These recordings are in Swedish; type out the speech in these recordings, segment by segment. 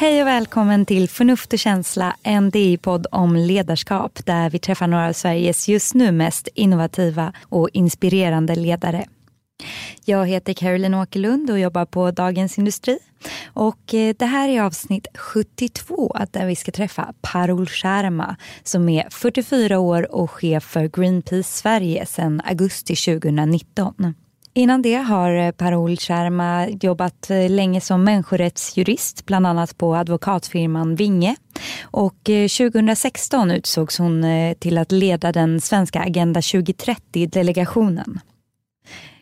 Hej och välkommen till Förnuft och känsla, en DI-podd om ledarskap där vi träffar några av Sveriges just nu mest innovativa och inspirerande ledare. Jag heter Caroline Åkerlund och jobbar på Dagens Industri. Och eh, det här är avsnitt 72 där vi ska träffa Parul Sharma som är 44 år och chef för Greenpeace Sverige sedan augusti 2019. Innan det har eh, Parol Sharma jobbat eh, länge som människorättsjurist, bland annat på advokatfirman Vinge. Och eh, 2016 utsågs hon till att leda den svenska Agenda 2030-delegationen.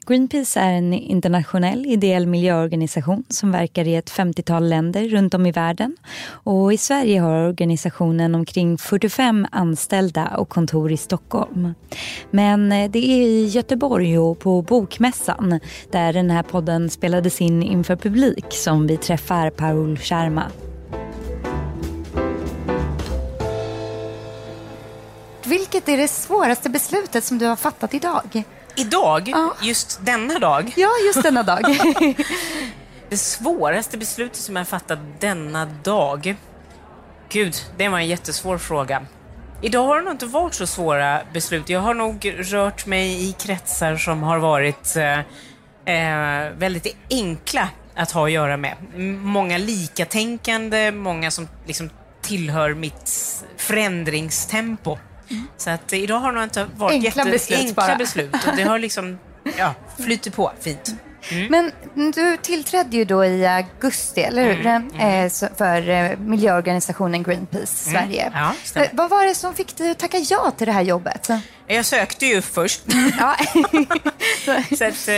Greenpeace är en internationell ideell miljöorganisation som verkar i ett 50-tal länder runt om i världen. Och I Sverige har organisationen omkring 45 anställda och kontor i Stockholm. Men eh, det är i Göteborg och på Bokmässan där den här podden spelades in inför publik som vi träffar Paul Sharma. Vilket är det svåraste beslutet som du har fattat idag? Idag? Ja. Just denna dag? Ja, just denna dag. det svåraste beslutet som jag fattat denna dag? Gud, det var en jättesvår fråga. Idag har det nog inte varit så svåra beslut. Jag har nog rört mig i kretsar som har varit eh, eh väldigt enkla att ha att göra med. Många likatänkande, många som liksom tillhör mitt förändringstempo. Mm. Så att idag har det nog inte varit enkla jätte... beslut enkla bara. beslut. Och det har liksom ja, flyttit på fint. Mm. Men du tillträdde ju då i augusti, eller hur? Mm. Mm. Eh, för eh, miljöorganisationen Greenpeace mm. Sverige. Ja, eh, Vad var det som fick dig att tacka ja till det här jobbet? Jag sökte ju först. Ja. så att,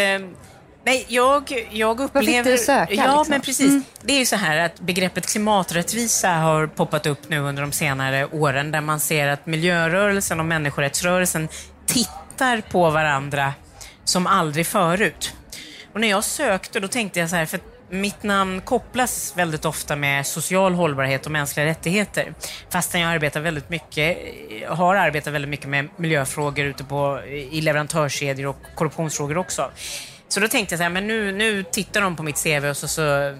Nej, jag, jag upplever... Vad fick du söka? Ja, liksom? men precis. Mm. Det är ju så här att begreppet klimaträttvisa har poppat upp nu under de senare åren där man ser att miljörörelsen och människorättsrörelsen tittar på varandra som aldrig förut. Och när jag sökte då tänkte jag så här, för mitt namn kopplas väldigt ofta med social hållbarhet och mänskliga rättigheter. Fastän jag arbetar väldigt mycket, har arbetat väldigt mycket med miljöfrågor ute på, i leverantörskedjor och korruptionsfrågor också. Så då tänkte jag så här, men nu, nu tittar de på mitt CV och så, så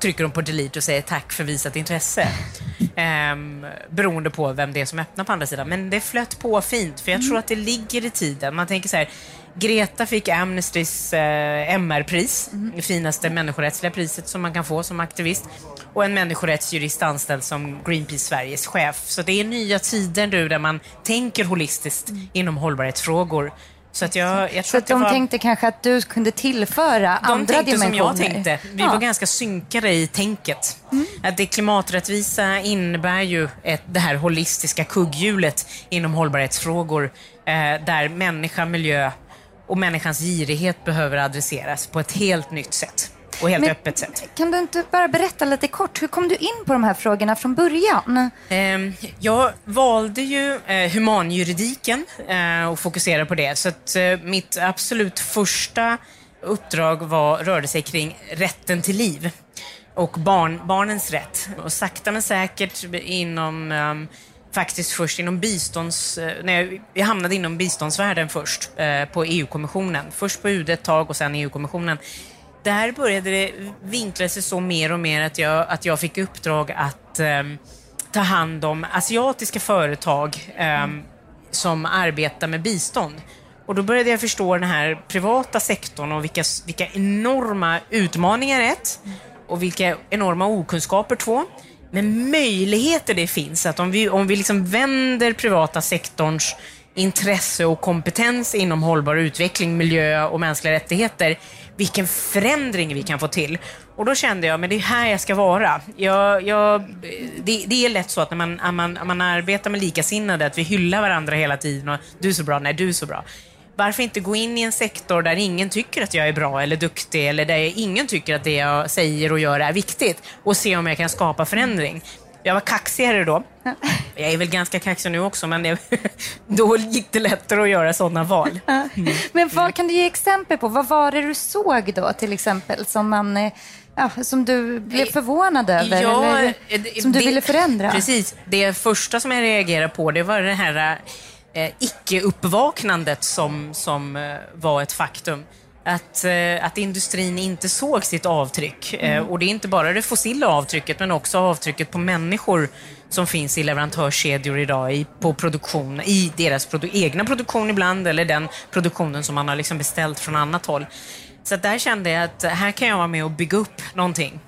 trycker de på delete och säger tack för visat intresse. Ehm, beroende på vem det är som öppnar på andra sidan. Men det flöt på fint, för jag tror att det ligger i tiden. Man tänker så här, Greta fick Amnestys eh, MR-pris, mm. det finaste människorättsliga priset som man kan få som aktivist. Och en människorättsjurist anställd som Greenpeace Sveriges chef. Så det är nya tider nu där man tänker holistiskt mm. inom hållbarhetsfrågor. Så, att jag, jag så att de var... tänkte kanske att du kunde tillföra de andra dimensioner? De tänkte som jag tänkte. Vi ja. var ganska synkade i tänket. Mm. Att det klimaträttvisa innebär ju ett, det här holistiska kugghjulet inom hållbarhetsfrågor eh, där människa, miljö och människans girighet behöver adresseras på ett helt nytt sätt och helt Men, öppet sätt. Kan du inte bara berätta lite kort, hur kom du in på de här frågorna från början? Ehm, jag valde ju eh, humanjuridiken eh, och fokuserade på det. Så att eh, mitt absolut första uppdrag var, rörde sig kring rätten till liv och barn, barnens rätt. Och sakta men säkert inom um, faktiskt först inom bistånds... Nej, jag hamnade inom biståndsvärlden först, eh, på EU-kommissionen. Först på UD ett tag och sen EU-kommissionen där började det vinkla sig så mer och mer att jag, att jag fick uppdrag att um, ta hand om asiatiska företag um, som arbetar med bistånd. Och då började jag förstå den här privata sektorn och vilka, vilka enorma utmaningar ett och vilka enorma okunskaper två. Men möjligheter det finns att om vi, om vi liksom vänder privata sektorns intresse och kompetens inom hållbar utveckling, miljö och mänskliga rättigheter vilken förändring vi kan få till. Och då kände jag, men det är här jag ska vara. Jag, jag, det, det, är lätt så att när man, man, man arbetar med likasinnade, att vi hyllar varandra hela tiden och du är så bra, nej du är så bra. Varför inte gå in i en sektor där ingen tycker att jag är bra eller duktig eller där ingen tycker att det jag säger och gör är viktigt och se om jag kan skapa förändring. Jag var kaxigare då. Jag är väl ganska kaxig nu också, men det, då gick det lättare att göra sådana val. Mm. Men vad, kan du ge exempel på, vad var det du såg då till exempel som, man, eh, ja, som du blev förvånad över ja, eller som du det, ville förändra? Precis. Det första som jag reagerade på det var det här eh, icke-uppvaknandet som, som eh, var ett faktum. Att, eh, att industrin inte såg sitt avtryck. Eh, Mm. Och det är inte bara det fossila avtrycket, men också avtrycket på människor som finns i leverantörskedjor idag, i, på produktion, i deras produ egna produktion ibland, eller den produktionen som man har liksom beställt från annat håll. Så att där kände jag att här kan jag vara med och bygga upp någonting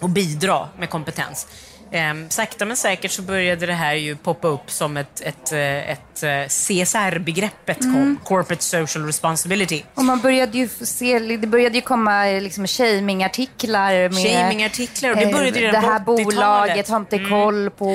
och bidra med kompetens. Ehm, sakta men säkert så började det här ju poppa upp som ett, ett, eh, ett, eh, CSR-begreppet, Mm. Corporate Social Responsibility. Och man började ju se, det började ju komma eh, liksom shaming-artiklar med Shaming-artiklar, och det började redan Det här på 80-talet. bolaget har inte koll på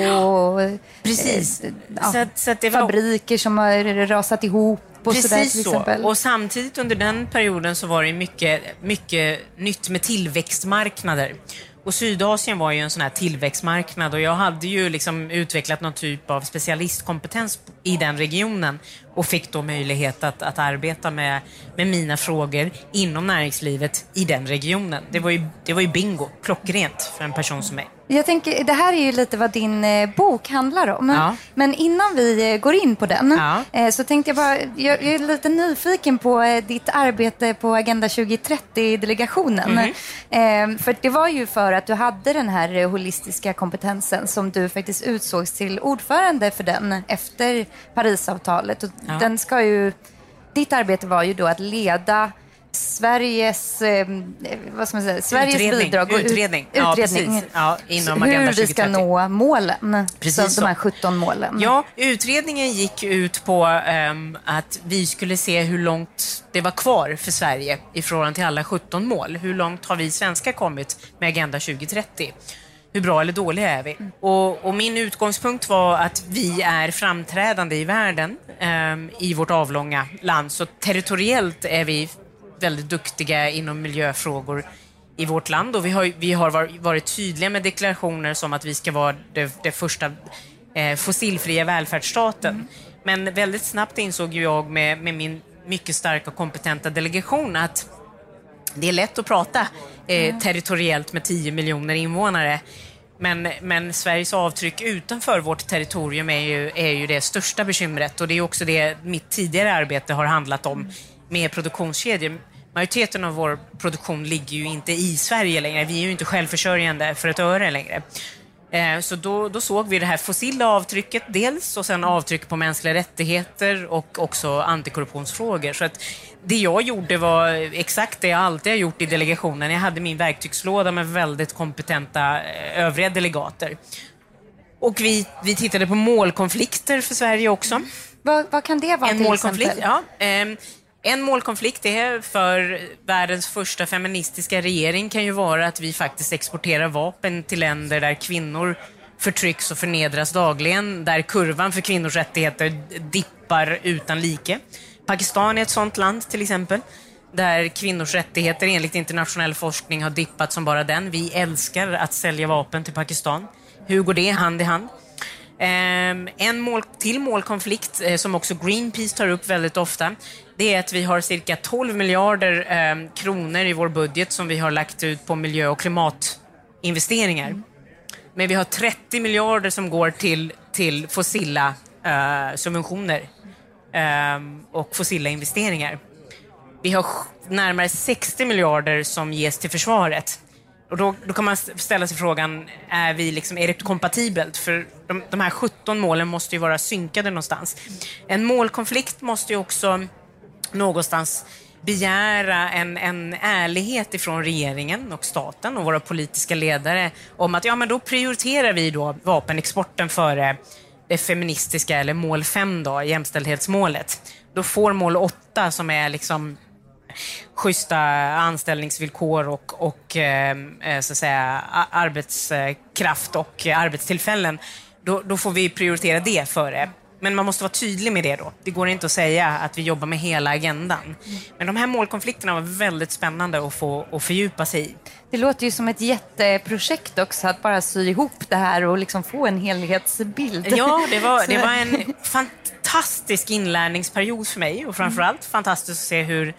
eh, Precis. ja, Så att- så att var- fabriker som har rasat ihop Precis så. exempel. Och samtidigt under den perioden så var det mycket, mycket nytt med tillväxtmarknader. Och Sydasien var ju en sån här tillväxtmarknad och jag hade ju liksom utvecklat någon typ av specialistkompetens i den regionen och fick då möjlighet att, att arbeta med, med mina frågor inom näringslivet i den regionen. Det var, ju, det var ju bingo, klockrent för en person som mig. Jag tänker, det här är ju lite vad din eh, bok handlar om. Ja. Men innan vi eh, går in på den Ja. eh, så tänkte jag bara, jag, är lite nyfiken på ditt arbete på Agenda 2030-delegationen. Mhm. Eh, för det var ju för att du hade den här holistiska kompetensen som du faktiskt utsågs till ordförande för den efter Parisavtalet. Och Ja. den ska ju, ditt arbete var ju då att leda Sveriges, eh, vad ska man säga, Sveriges Utredning. bidrag och ut- Utredning. Ja, utredning. Ja, inom hur vi ska 2030. nå målen, Precis så, de här 17 målen. Ja, utredningen gick ut på ehm, att vi skulle se hur långt det var kvar för Sverige i förhållande till alla 17 mål. Hur långt har vi svenskar kommit med Agenda 2030? Hur bra eller dåliga är vi? Och, och min utgångspunkt var att vi är framträdande i världen ehm, i vårt avlånga land. Så territoriellt är vi väldigt duktiga inom miljöfrågor i vårt land och vi har, vi har var- varit tydliga med deklarationer som att vi ska vara det, det första eh, fossilfria välfärdsstaten. Men väldigt snabbt insåg jag med, med min mycket starka och kompetenta delegation att det är lätt att prata eh, territoriellt med 10 miljoner invånare. Men, men Sveriges avtryck utanför vårt territorium är ju, är ju det största bekymret och det är också det mitt tidigare arbete har handlat om med produktionskedjor. Majoriteten av vår produktion ligger ju inte i Sverige längre. Vi är ju inte självförsörjande för ett öre längre. Eh, Så då, då såg vi det här fossila avtrycket dels och sen avtryck på mänskliga rättigheter och också antikorruptionsfrågor. Så att det jag gjorde var exakt det jag alltid har gjort i delegationen. Jag hade min verktygslåda med väldigt kompetenta eh, övriga delegater. Och vi, vi tittade på målkonflikter för Sverige också. Vad, vad kan det vara En till målkonflikt, exempel? ja. Ehm, en målkonflikt är för världens första feministiska regering kan ju vara att vi faktiskt exporterar vapen till länder där kvinnor förtrycks och förnedras dagligen, där kurvan för kvinnors rättigheter dippar utan like. Pakistan är ett sånt land till exempel, där kvinnors rättigheter enligt internationell forskning har dippat som bara den. Vi älskar att sälja vapen till Pakistan. Hur går det hand i hand? Ehm, en mål, till målkonflikt eh, som också Greenpeace tar upp väldigt ofta, det är att vi har cirka 12 miljarder ehm, kronor i vår budget som vi har lagt ut på miljö och klimatinvesteringar. Men vi har 30 miljarder som går till, till fossila eh, subventioner Ehm, och fossila investeringar. Vi har närmare 60 miljarder som ges till försvaret. Och då, då kan man ställa sig frågan, är, vi liksom, är det kompatibelt? För de, de här 17 målen måste ju vara synkade någonstans. En målkonflikt måste ju också någonstans begära en, en ärlighet ifrån regeringen och staten och våra politiska ledare om att ja, men då prioriterar vi då vapenexporten före det feministiska, eller mål 5 då, jämställdhetsmålet. Då får mål 8 som är liksom schyssta anställningsvillkor och, och eh, eh så att säga, arbetskraft och eh, arbetstillfällen, då, då får vi prioritera det före. Men man måste vara tydlig med det då. Det går inte att säga att vi jobbar med hela agendan. Men de här målkonflikterna var väldigt spännande att få att fördjupa sig i. Det låter ju som ett jätteprojekt också att bara sy ihop det här och liksom få en helhetsbild. Ja, det var, det var en fantastisk inlärningsperiod för mig och framförallt fantastiskt att se hur,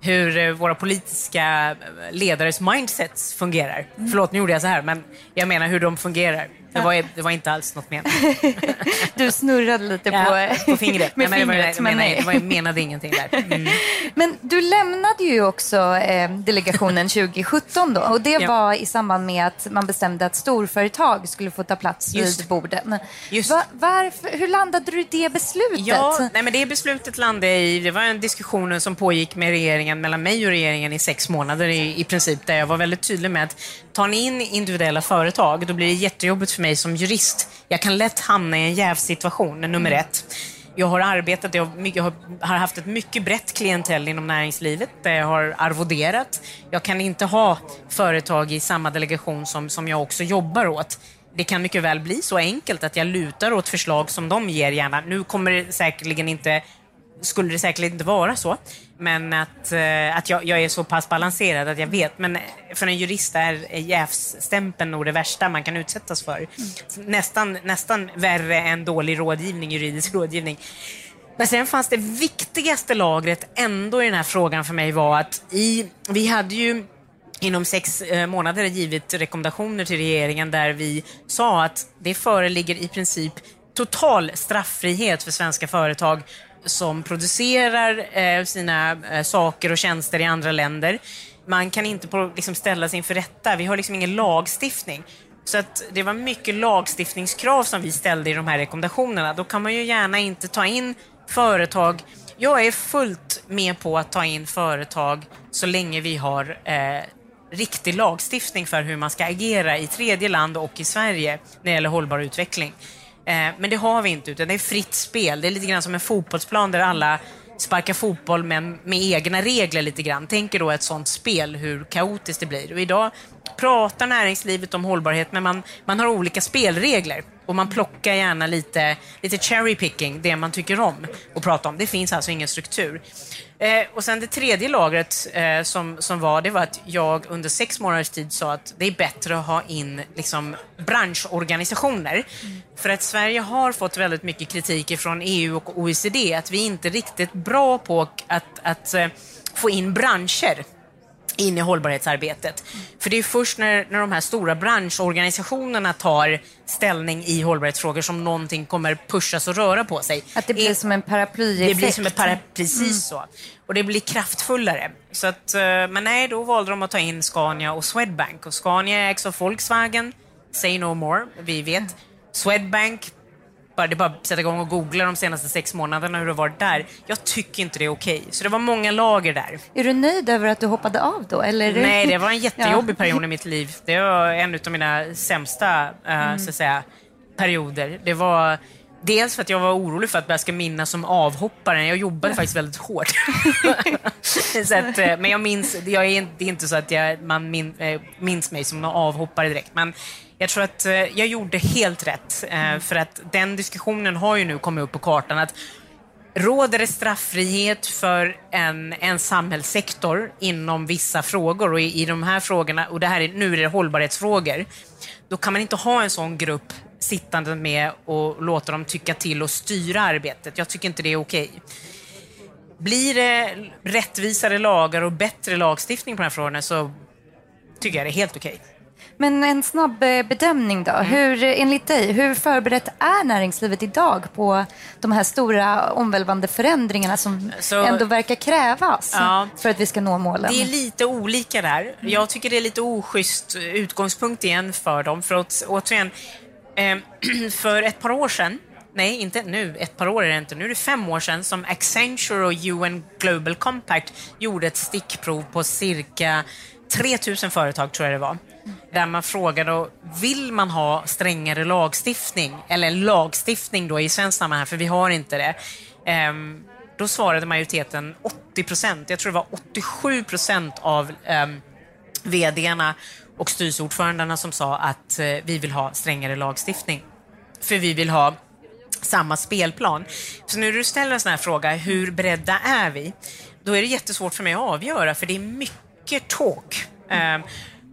hur eh, våra politiska ledares mindsets fungerar. Förlåt, nu gjorde jag så här, men jag menar hur de fungerar. Det var, det var inte alls något menat. du snurrade lite på, på fingret. med Nej, men fingret. det var, men nej. det var, jag menade ingenting där. Mm. Men du lämnade ju också eh, delegationen 2017 då och det Ja. var i samband med att man bestämde att storföretag skulle få ta plats Just vid borden. Just. Va, varför, hur landade du i det beslutet? Ja, nej, men det beslutet landade i, det var en diskussion som pågick med regeringen, mellan mig och regeringen i sex månader i, i princip, där jag var väldigt tydlig med att tar ni in individuella företag, då blir det jättejobbigt för mig som jurist. Jag kan lätt hamna i en jävsituation, nummer ett. Jag har arbetat, jag har haft ett mycket brett klientell inom näringslivet där jag har arvoderat. Jag kan inte ha företag i samma delegation som, som jag också jobbar åt. Det kan mycket väl bli så enkelt att jag lutar åt förslag som de ger gärna. Nu kommer det säkerligen inte skulle det säkert inte vara så. Men att, eh, att jag, jag är så pass balanserad att jag vet. Men för en jurist är jävsstämpeln nog det värsta man kan utsättas för. Nästan, nästan värre än dålig rådgivning, juridisk rådgivning. Men sen fanns det viktigaste lagret ändå i den här frågan för mig var att i, vi hade ju inom sex eh, månader givit rekommendationer till regeringen där vi sa att det föreligger i princip total straffrihet för svenska företag som producerar eh, sina eh, saker och tjänster i andra länder. Man kan inte på, liksom, ställas inför rätta. Vi har liksom ingen lagstiftning. Så att det var mycket lagstiftningskrav som vi ställde i de här rekommendationerna. Då kan man ju gärna inte ta in företag. Jag är fullt med på att ta in företag så länge vi har eh, riktig lagstiftning för hur man ska agera i tredje land och i Sverige när det gäller hållbar utveckling. Eh, men det har vi inte, utan det är fritt spel. Det är lite grann som en fotbollsplan där alla sparkar fotboll men med egna regler lite grann. Tänk er då ett sånt spel, hur kaotiskt det blir. Och idag pratar näringslivet om hållbarhet, men man, man har olika spelregler. Och man plockar gärna lite, lite cherry picking, det man tycker om att prata om. Det finns alltså ingen struktur. Eh, och sen det tredje lagret eh, som, som var, det var att jag under sex månaders tid sa att det är bättre att ha in liksom, branschorganisationer. Mm. För att Sverige har fått väldigt mycket kritik från EU och OECD att vi inte är riktigt bra på att, att eh, få in branscher in i hållbarhetsarbetet. För det är först när, när de här stora branschorganisationerna tar ställning i hållbarhetsfrågor som någonting kommer pushas och röra på sig. Att det blir som en paraplyeffekt. det blir som ett para, precis så. Och det blir kraftfullare. Så att, eh, men nej, då valde de att ta in Scania och Swedbank. Och Scania ägs av Volkswagen. Say no more, vi vet. Swedbank, bara, det är bara att sätta igång och googla de senaste sex månaderna hur det har varit där. Jag tycker inte det är okej. Så det var många lager där. Är du nöjd över att du hoppade av då? Eller. Nej, det var en jättejobbig period i mitt liv. Det var en av mina sämsta eh, så att säga, perioder. Det var dels för att jag var orolig för att jag ska minnas som avhopparen. Jag jobbade faktiskt väldigt hårt. så att, eh, men jag minns, jag är, det är inte så att jag, man min, eh, minns mig som en avhoppare direkt. Men jag tror att eh, jag gjorde helt rätt. Eh, för att den diskussionen har ju nu kommit upp på kartan. att Råder det strafffrihet för en, en samhällssektor inom vissa frågor och i, i de här frågorna, och det här är, nu är det hållbarhetsfrågor, då kan man inte ha en sån grupp sittande med och låta dem tycka till och styra arbetet. Jag tycker inte det är okej. Blir det rättvisare lagar och bättre lagstiftning på de här frågorna så tycker jag det är helt okej. Men en snabb eh, bedömning då. Mm. Hur, enligt dig, hur förberett är näringslivet idag på de här stora omvälvande förändringarna som Så- ändå verkar krävas Ja. för att vi ska nå målen? Det är lite olika där. Jag tycker det är lite oschysst utgångspunkt igen för dem. För att, återigen, eh, för ett par år sedan, nej inte nu, ett par år är det inte, nu är det fem år sedan som Accenture och UN Global Compact gjorde ett stickprov på cirka 3000 företag, tror jag det var. Där man frågade, vill man ha strängare lagstiftning? Eller lagstiftning då i svensk sammanhang, för vi har inte det. Ehm, då svarade majoriteten 80 procent. Jag tror det var 87 procent av ehm, um, vdarna och styrelseordförandena som sa att uh, vi vill ha strängare lagstiftning. För vi vill ha samma spelplan. Så när du ställer en sån här fråga, hur beredda är vi? Då är det jättesvårt för mig att avgöra, för det är mycket talk. Um,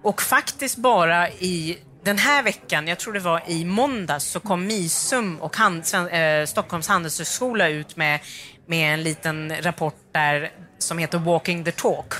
och faktiskt bara i den här veckan, jag tror det var i måndags, så kom Misum och hand, eh, Stockholms handelshögskola ut med, med en liten rapport där, som heter Walking the Talk.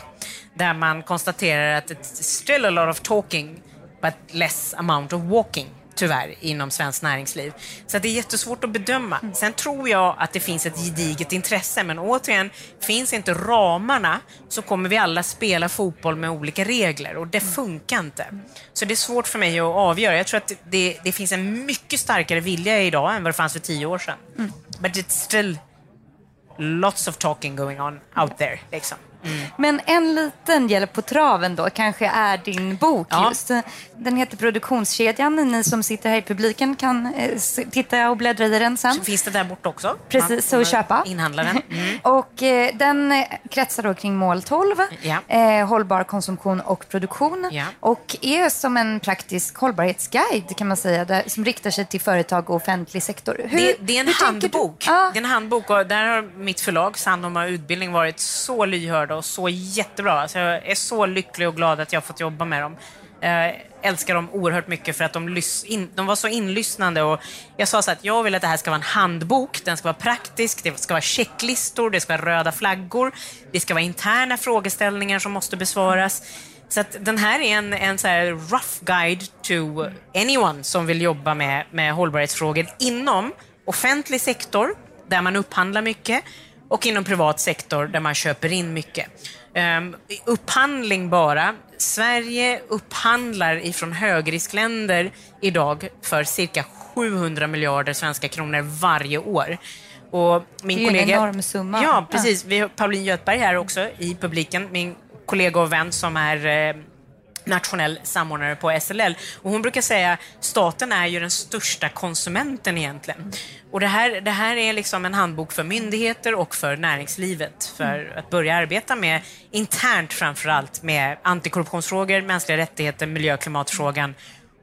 Där man konstaterar att it's still a lot of talking but less amount of walking tyvärr, inom svenskt näringsliv. Så det är jättesvårt att bedöma. Sen tror jag att det finns ett gediget intresse, men återigen, finns inte ramarna så kommer vi alla spela fotboll med olika regler och det funkar inte. Så det är svårt för mig att avgöra. Jag tror att det, det finns en mycket starkare vilja idag än vad det fanns för tio år sedan. Mm. But it's still lots of talking going on out there. Liksom. Mm. Men en liten hjälp på traven då kanske är din bok ja. just. Den heter Produktionskedjan. Ni som sitter här i publiken kan eh, titta och bläddra i den sen. Så finns det där borta också. Precis, så köpa. Inhandla den. Mm. och eh, den eh, kretsar då kring mål 12, ja. eh, hållbar konsumtion och produktion. Ja. Och är som en praktisk hållbarhetsguide kan man säga, där, som riktar sig till företag och offentlig sektor. Hur, det, det, är en handbok. Ah. Det är en handbok och där har mitt förlag Sandoma Utbildning varit så lyhörda och så jättebra. Alltså jag är så lycklig och glad att jag har fått jobba med dem. Jag älskar dem oerhört mycket för att de, in, de var så inlyssnande. Och jag sa så att jag vill att det här ska vara en handbok, den ska vara praktisk, det ska vara checklistor, det ska vara röda flaggor, det ska vara interna frågeställningar som måste besvaras. Så att den här är en, en så rough guide to anyone som vill jobba med, med hållbarhetsfrågor inom offentlig sektor, där man upphandlar mycket, och inom privat sektor där man köper in mycket. Um, upphandling bara. Sverige upphandlar ifrån högriskländer idag för cirka 700 miljarder svenska kronor varje år. Och min det är kollega, en enorm summa. Ja, precis. Vi har Pauline Göthberg här också i publiken, min kollega och vän som är eh, nationell samordnare på SLL. Och hon brukar säga att staten är ju den största konsumenten egentligen. Och det här, det här är liksom en handbok för myndigheter och för näringslivet för att börja arbeta med internt framför allt med antikorruptionsfrågor, mänskliga rättigheter, miljö och klimatfrågan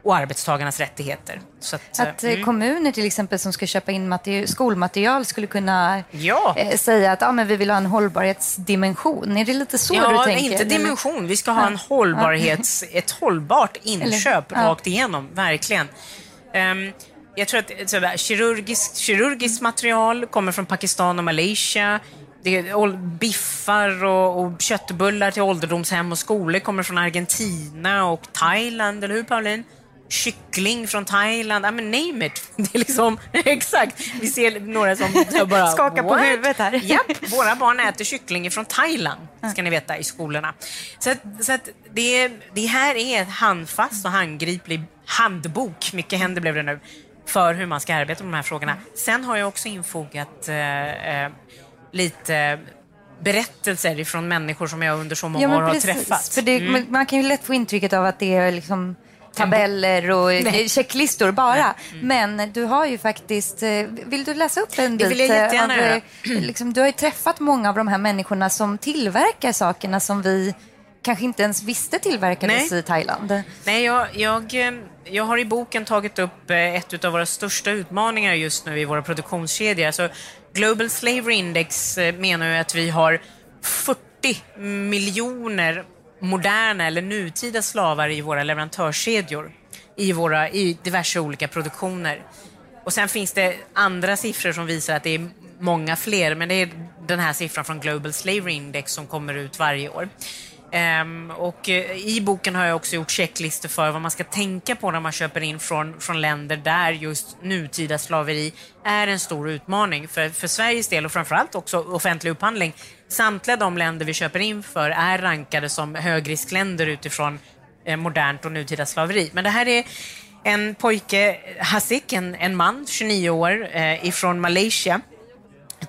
och arbetstagarnas rättigheter. Så att, att eh, mm. kommuner till exempel som ska köpa in skolmaterial skulle kunna ja. eh, säga att ah, men vi vill ha en hållbarhetsdimension. Är det lite så ja, du tänker? inte dimension. Vi ska ha en hållbarhets, ett hållbart inköp Eller, rakt igenom, verkligen. Um, jag tror att sådär, kirurgisk, kirurgiskt material kommer från Pakistan och Malaysia. Det är biffar och, och köttbullar till ålderdomshem och skolor kommer från Argentina och Thailand, eller hur Pauline? Kyckling från Thailand, I mean, name it. Det är liksom, exakt. Vi ser några som bara... Skakar på huvudet här. Japp, våra barn äter kyckling från Thailand, ska ni veta, i skolorna. Så, att, så att det, det här är en handfast och handgriplig handbok, mycket händer blev det nu, för hur man ska arbeta med de här frågorna. Sen har jag också infogat eh, eh, lite berättelser ifrån människor som jag under så många ja, år har träffat. För det, mm. Man kan ju lätt få intrycket av att det är liksom tabeller och Nej. checklistor bara. Mm. Men du har ju faktiskt, eh, vill du läsa upp en bit? Det vill jag jättegärna göra. Liksom, du har ju träffat många av de här människorna som tillverkar sakerna som vi kanske inte ens visste tillverkades Nej. i Thailand. Nej, jag, jag, eh, jag har i boken tagit upp eh, ett av våra största utmaningar just nu i våra produktionskedjor. Alltså, Global Slavery Index menar ju att vi har 40 miljoner moderna eller nutida slavar i våra leverantörskedjor i, våra, i diverse olika produktioner. Och sen finns det andra siffror som visar att det är många fler, men det är den här siffran från Global Slavery Index som kommer ut varje år. Um, och uh, I boken har jag också gjort checklistor för vad man ska tänka på när man köper in från, från länder där just nutida slaveri är en stor utmaning. För, för Sveriges del och framförallt också offentlig upphandling. Samtliga de länder vi köper in för är rankade som högriskländer utifrån eh, modernt och nutida slaveri. Men det här är en pojke, Hasik, en, en man, 29 år, eh, ifrån Malaysia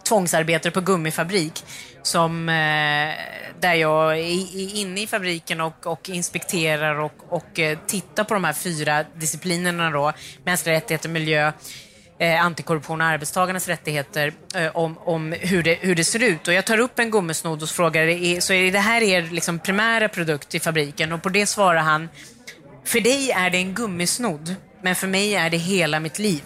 tvångsarbetare på gummifabrik som, eh, där jag är inne i fabriken och, och inspekterar och, och eh, tittar på de här fyra disciplinerna då, mänskliga rättigheter, miljö, eh, antikorruption och arbetstagarnas rättigheter eh, om, om hur, det, hur det ser ut. Och jag tar upp en gummisnodd och frågar, så är det här er liksom primära produkt i fabriken? Och på det svarar han, för dig är det en gummisnodd, men för mig är det hela mitt liv.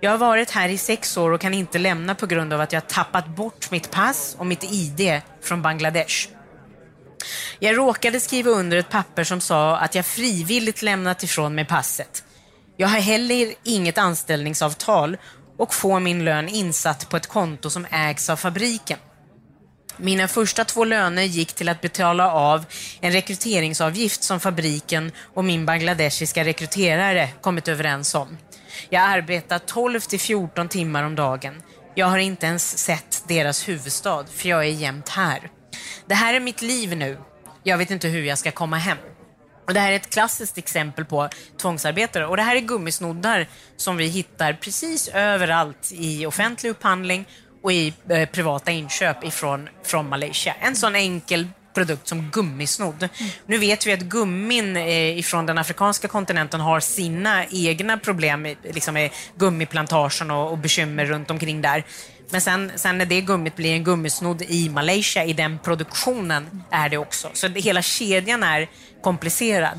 Jag har varit här i sex år och kan inte lämna på grund av att jag tappat bort mitt pass och mitt ID från Bangladesh. Jag råkade skriva under ett papper som sa att jag frivilligt lämnat ifrån mig passet. Jag har heller inget anställningsavtal och får min lön insatt på ett konto som ägs av fabriken. Mina första två löner gick till att betala av en rekryteringsavgift som fabriken och min bangladeshiska rekryterare kommit överens om. Jag arbetar 12 till 14 timmar om dagen. Jag har inte ens sett deras huvudstad, för jag är jämt här. Det här är mitt liv nu. Jag vet inte hur jag ska komma hem. Och det här är ett klassiskt exempel på tvångsarbetare. Och det här är gummisnoddar som vi hittar precis överallt i offentlig upphandling och i eh, privata inköp ifrån, från Malaysia. En sån enkel produkt som gummisnodd. Mm. Nu vet vi att gummin eh, ifrån den afrikanska kontinenten har sina egna problem liksom med gummiplantagen och, och bekymmer runt omkring där. Men sen, sen när det gummit blir en gummisnodd i Malaysia, i den produktionen, är det också. Så hela kedjan är komplicerad.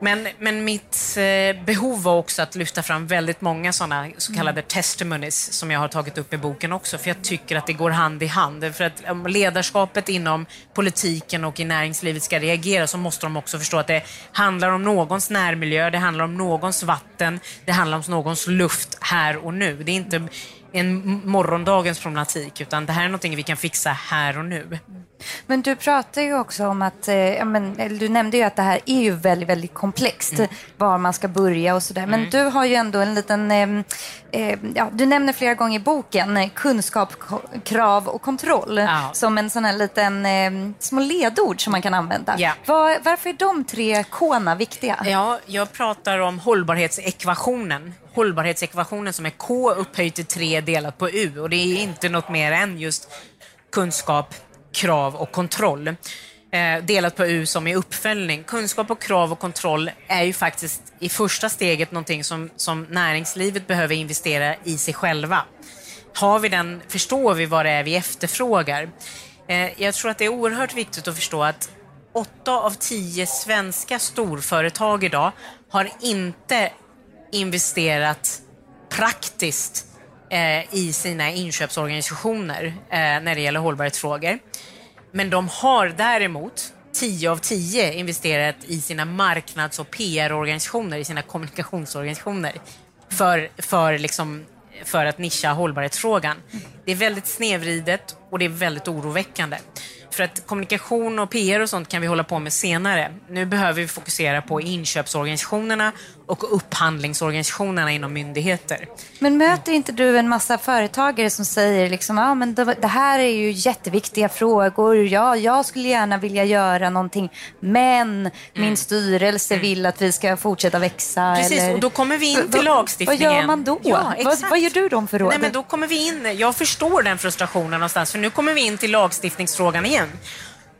Men, men mitt eh, behov var också att lyfta fram väldigt många sådana så kallade mm. testimonies som jag har tagit upp i boken också, för jag tycker att det går hand i hand. För att om ledarskapet inom politiken och i näringslivet ska reagera så måste de också förstå att det handlar om någons närmiljö, det handlar om någons vatten, det handlar om någons luft här och nu. Det är inte en morgondagens problematik, utan det här är någonting vi kan fixa här och nu. Men du pratar ju också om att, eh, men, du nämnde ju att det här är ju väldigt, väldigt komplext, mm. var man ska börja och sådär. Men mm. du har ju ändå en liten, eh, eh, ja, du nämner flera gånger i boken eh, kunskap, krav och kontroll ja. som en sån här liten eh, små ledord som man kan använda. Ja. Var, varför är de tre k viktiga? Ja, jag pratar om hållbarhetsekvationen hållbarhetsekvationen som är K upphöjt till 3 delat på U och det är inte något mer än just kunskap, krav och kontroll. Eh, delat på U som i uppföljning. Kunskap och krav och kontroll är ju faktiskt i första steget någonting som, som näringslivet behöver investera i sig själva. Har vi den, förstår vi vad det är vi efterfrågar? Eh, jag tror att det är oerhört viktigt att förstå att åtta av tio svenska storföretag idag har inte investerat praktiskt eh, i sina inköpsorganisationer eh, när det gäller hållbarhetsfrågor. Men de har däremot 10 av 10 investerat i sina marknads och PR-organisationer, i sina kommunikationsorganisationer för, för, liksom, för att nischa hållbarhetsfrågan. Det är väldigt snedvridet och det är väldigt oroväckande. För att kommunikation och PR och sånt kan vi hålla på med senare. Nu behöver vi fokusera på inköpsorganisationerna och upphandlingsorganisationerna inom myndigheter. Men möter inte du en massa företagare som säger liksom, ah, men det, här är ju jätteviktiga frågor, ja, jag skulle gärna vilja göra någonting, men mm. min styrelse mm. vill att vi ska fortsätta växa. Precis, eller... och då kommer vi in till lagstiftningen. Vad gör man då? Ja, vad, vad gör du då för råd? Nej, men då kommer vi in, jag förstår den frustrationen någonstans, för nu kommer vi in till lagstiftningsfrågan igen.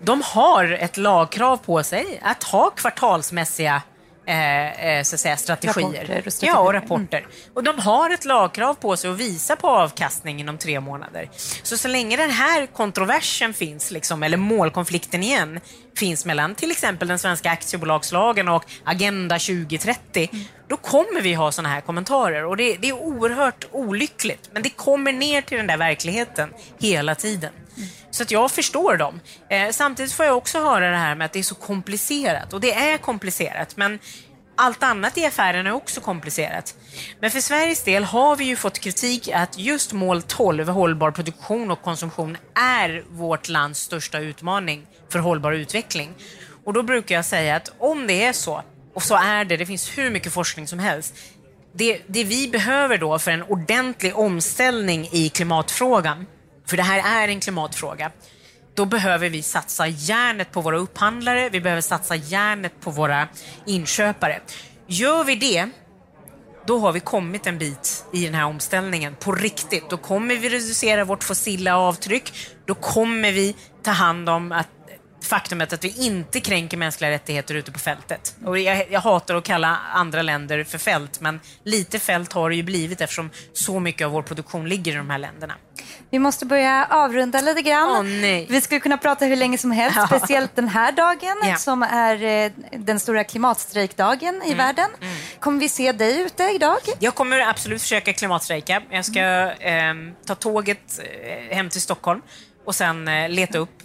De har ett lagkrav på sig att ha kvartalsmässiga eh, eh, så att säga, strategier. Rapporter och strategier. Ja, och rapporter. Mm. Och de har ett lagkrav på sig att visa på avkastning inom tre månader. Så så länge den här kontroversen finns, liksom, eller målkonflikten igen, finns mellan till exempel den svenska aktiebolagslagen och Agenda 2030, mm. då kommer vi ha sådana här kommentarer. Och det, det, är oerhört olyckligt, men det kommer ner till den där verkligheten hela tiden. Så att jag förstår dem. Eh, samtidigt får jag också höra det här med att det är så komplicerat. Och det är komplicerat, men allt annat i affären är också komplicerat. Men för Sveriges del har vi ju fått kritik att just mål 12, hållbar produktion och konsumtion, är vårt lands största utmaning för hållbar utveckling. Och då brukar jag säga att om det är så, och så är det, det finns hur mycket forskning som helst, det, det vi behöver då för en ordentlig omställning i klimatfrågan, för det här är en klimatfråga, då behöver vi satsa järnet på våra upphandlare, vi behöver satsa järnet på våra inköpare. Gör vi det, då har vi kommit en bit i den här omställningen på riktigt. Då kommer vi reducera vårt fossila avtryck, då kommer vi ta hand om att faktumet att vi inte kränker mänskliga rättigheter ute på fältet. Och jag, jag, hatar att kalla andra länder för fält, men lite fält har det ju blivit eftersom så mycket av vår produktion ligger i de här länderna. Vi måste börja avrunda lite grann. Oh, nej. Vi skulle kunna prata hur länge som helst, ja. speciellt den här dagen ja. som är eh, den stora klimatstrejkdagen i mm. världen. Mm. Kommer vi se dig ute idag? Jag kommer absolut försöka klimatstrejka. Jag ska eh, ta tåget eh, hem till Stockholm och sen eh, leta upp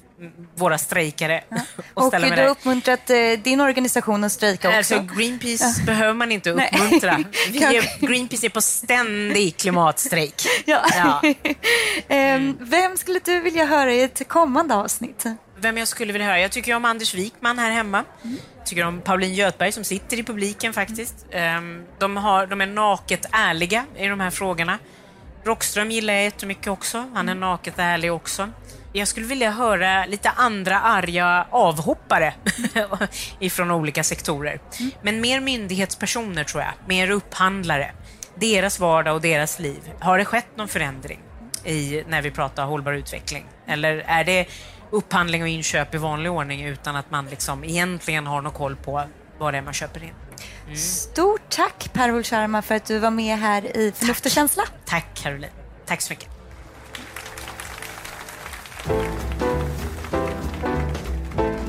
våra strejkare och, Och ställa mig du har uppmuntrat eh, din organisation att strejka också. Alltså, Greenpeace behöver man inte uppmuntra. Vi är, Greenpeace är på ständig klimatstrejk. Ja. Ja. Ehm, Vem skulle du vilja höra i ett kommande avsnitt? Vem jag skulle vilja höra? Jag tycker om Anders Wikman här hemma. tycker om Pauline Göthberg som sitter i publiken faktiskt. Ehm, De, har, de är naket ärliga i de här frågorna. Rockström gillar jag jättemycket också. Han är naket ärlig också. Jag skulle vilja höra lite andra arga avhoppare ifrån olika sektorer. Men mer myndighetspersoner tror jag. Mer upphandlare. Deras vardag och deras liv. Har det skett någon förändring i, när vi pratar hållbar utveckling? Eller är det upphandling och inköp i vanlig ordning utan att man liksom egentligen har någon koll på vad det är man köper in? Stort tack Per Sharma för att du var med här i Förnuft och känsla. Tack Caroline. Tack så mycket.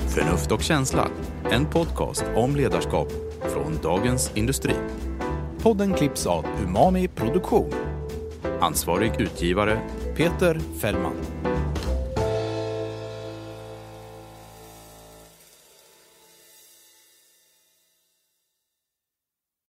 Förnuft och känsla, en podcast om ledarskap från Dagens Industri. Podden klipps av Umami Produktion. Ansvarig utgivare Peter Fällman.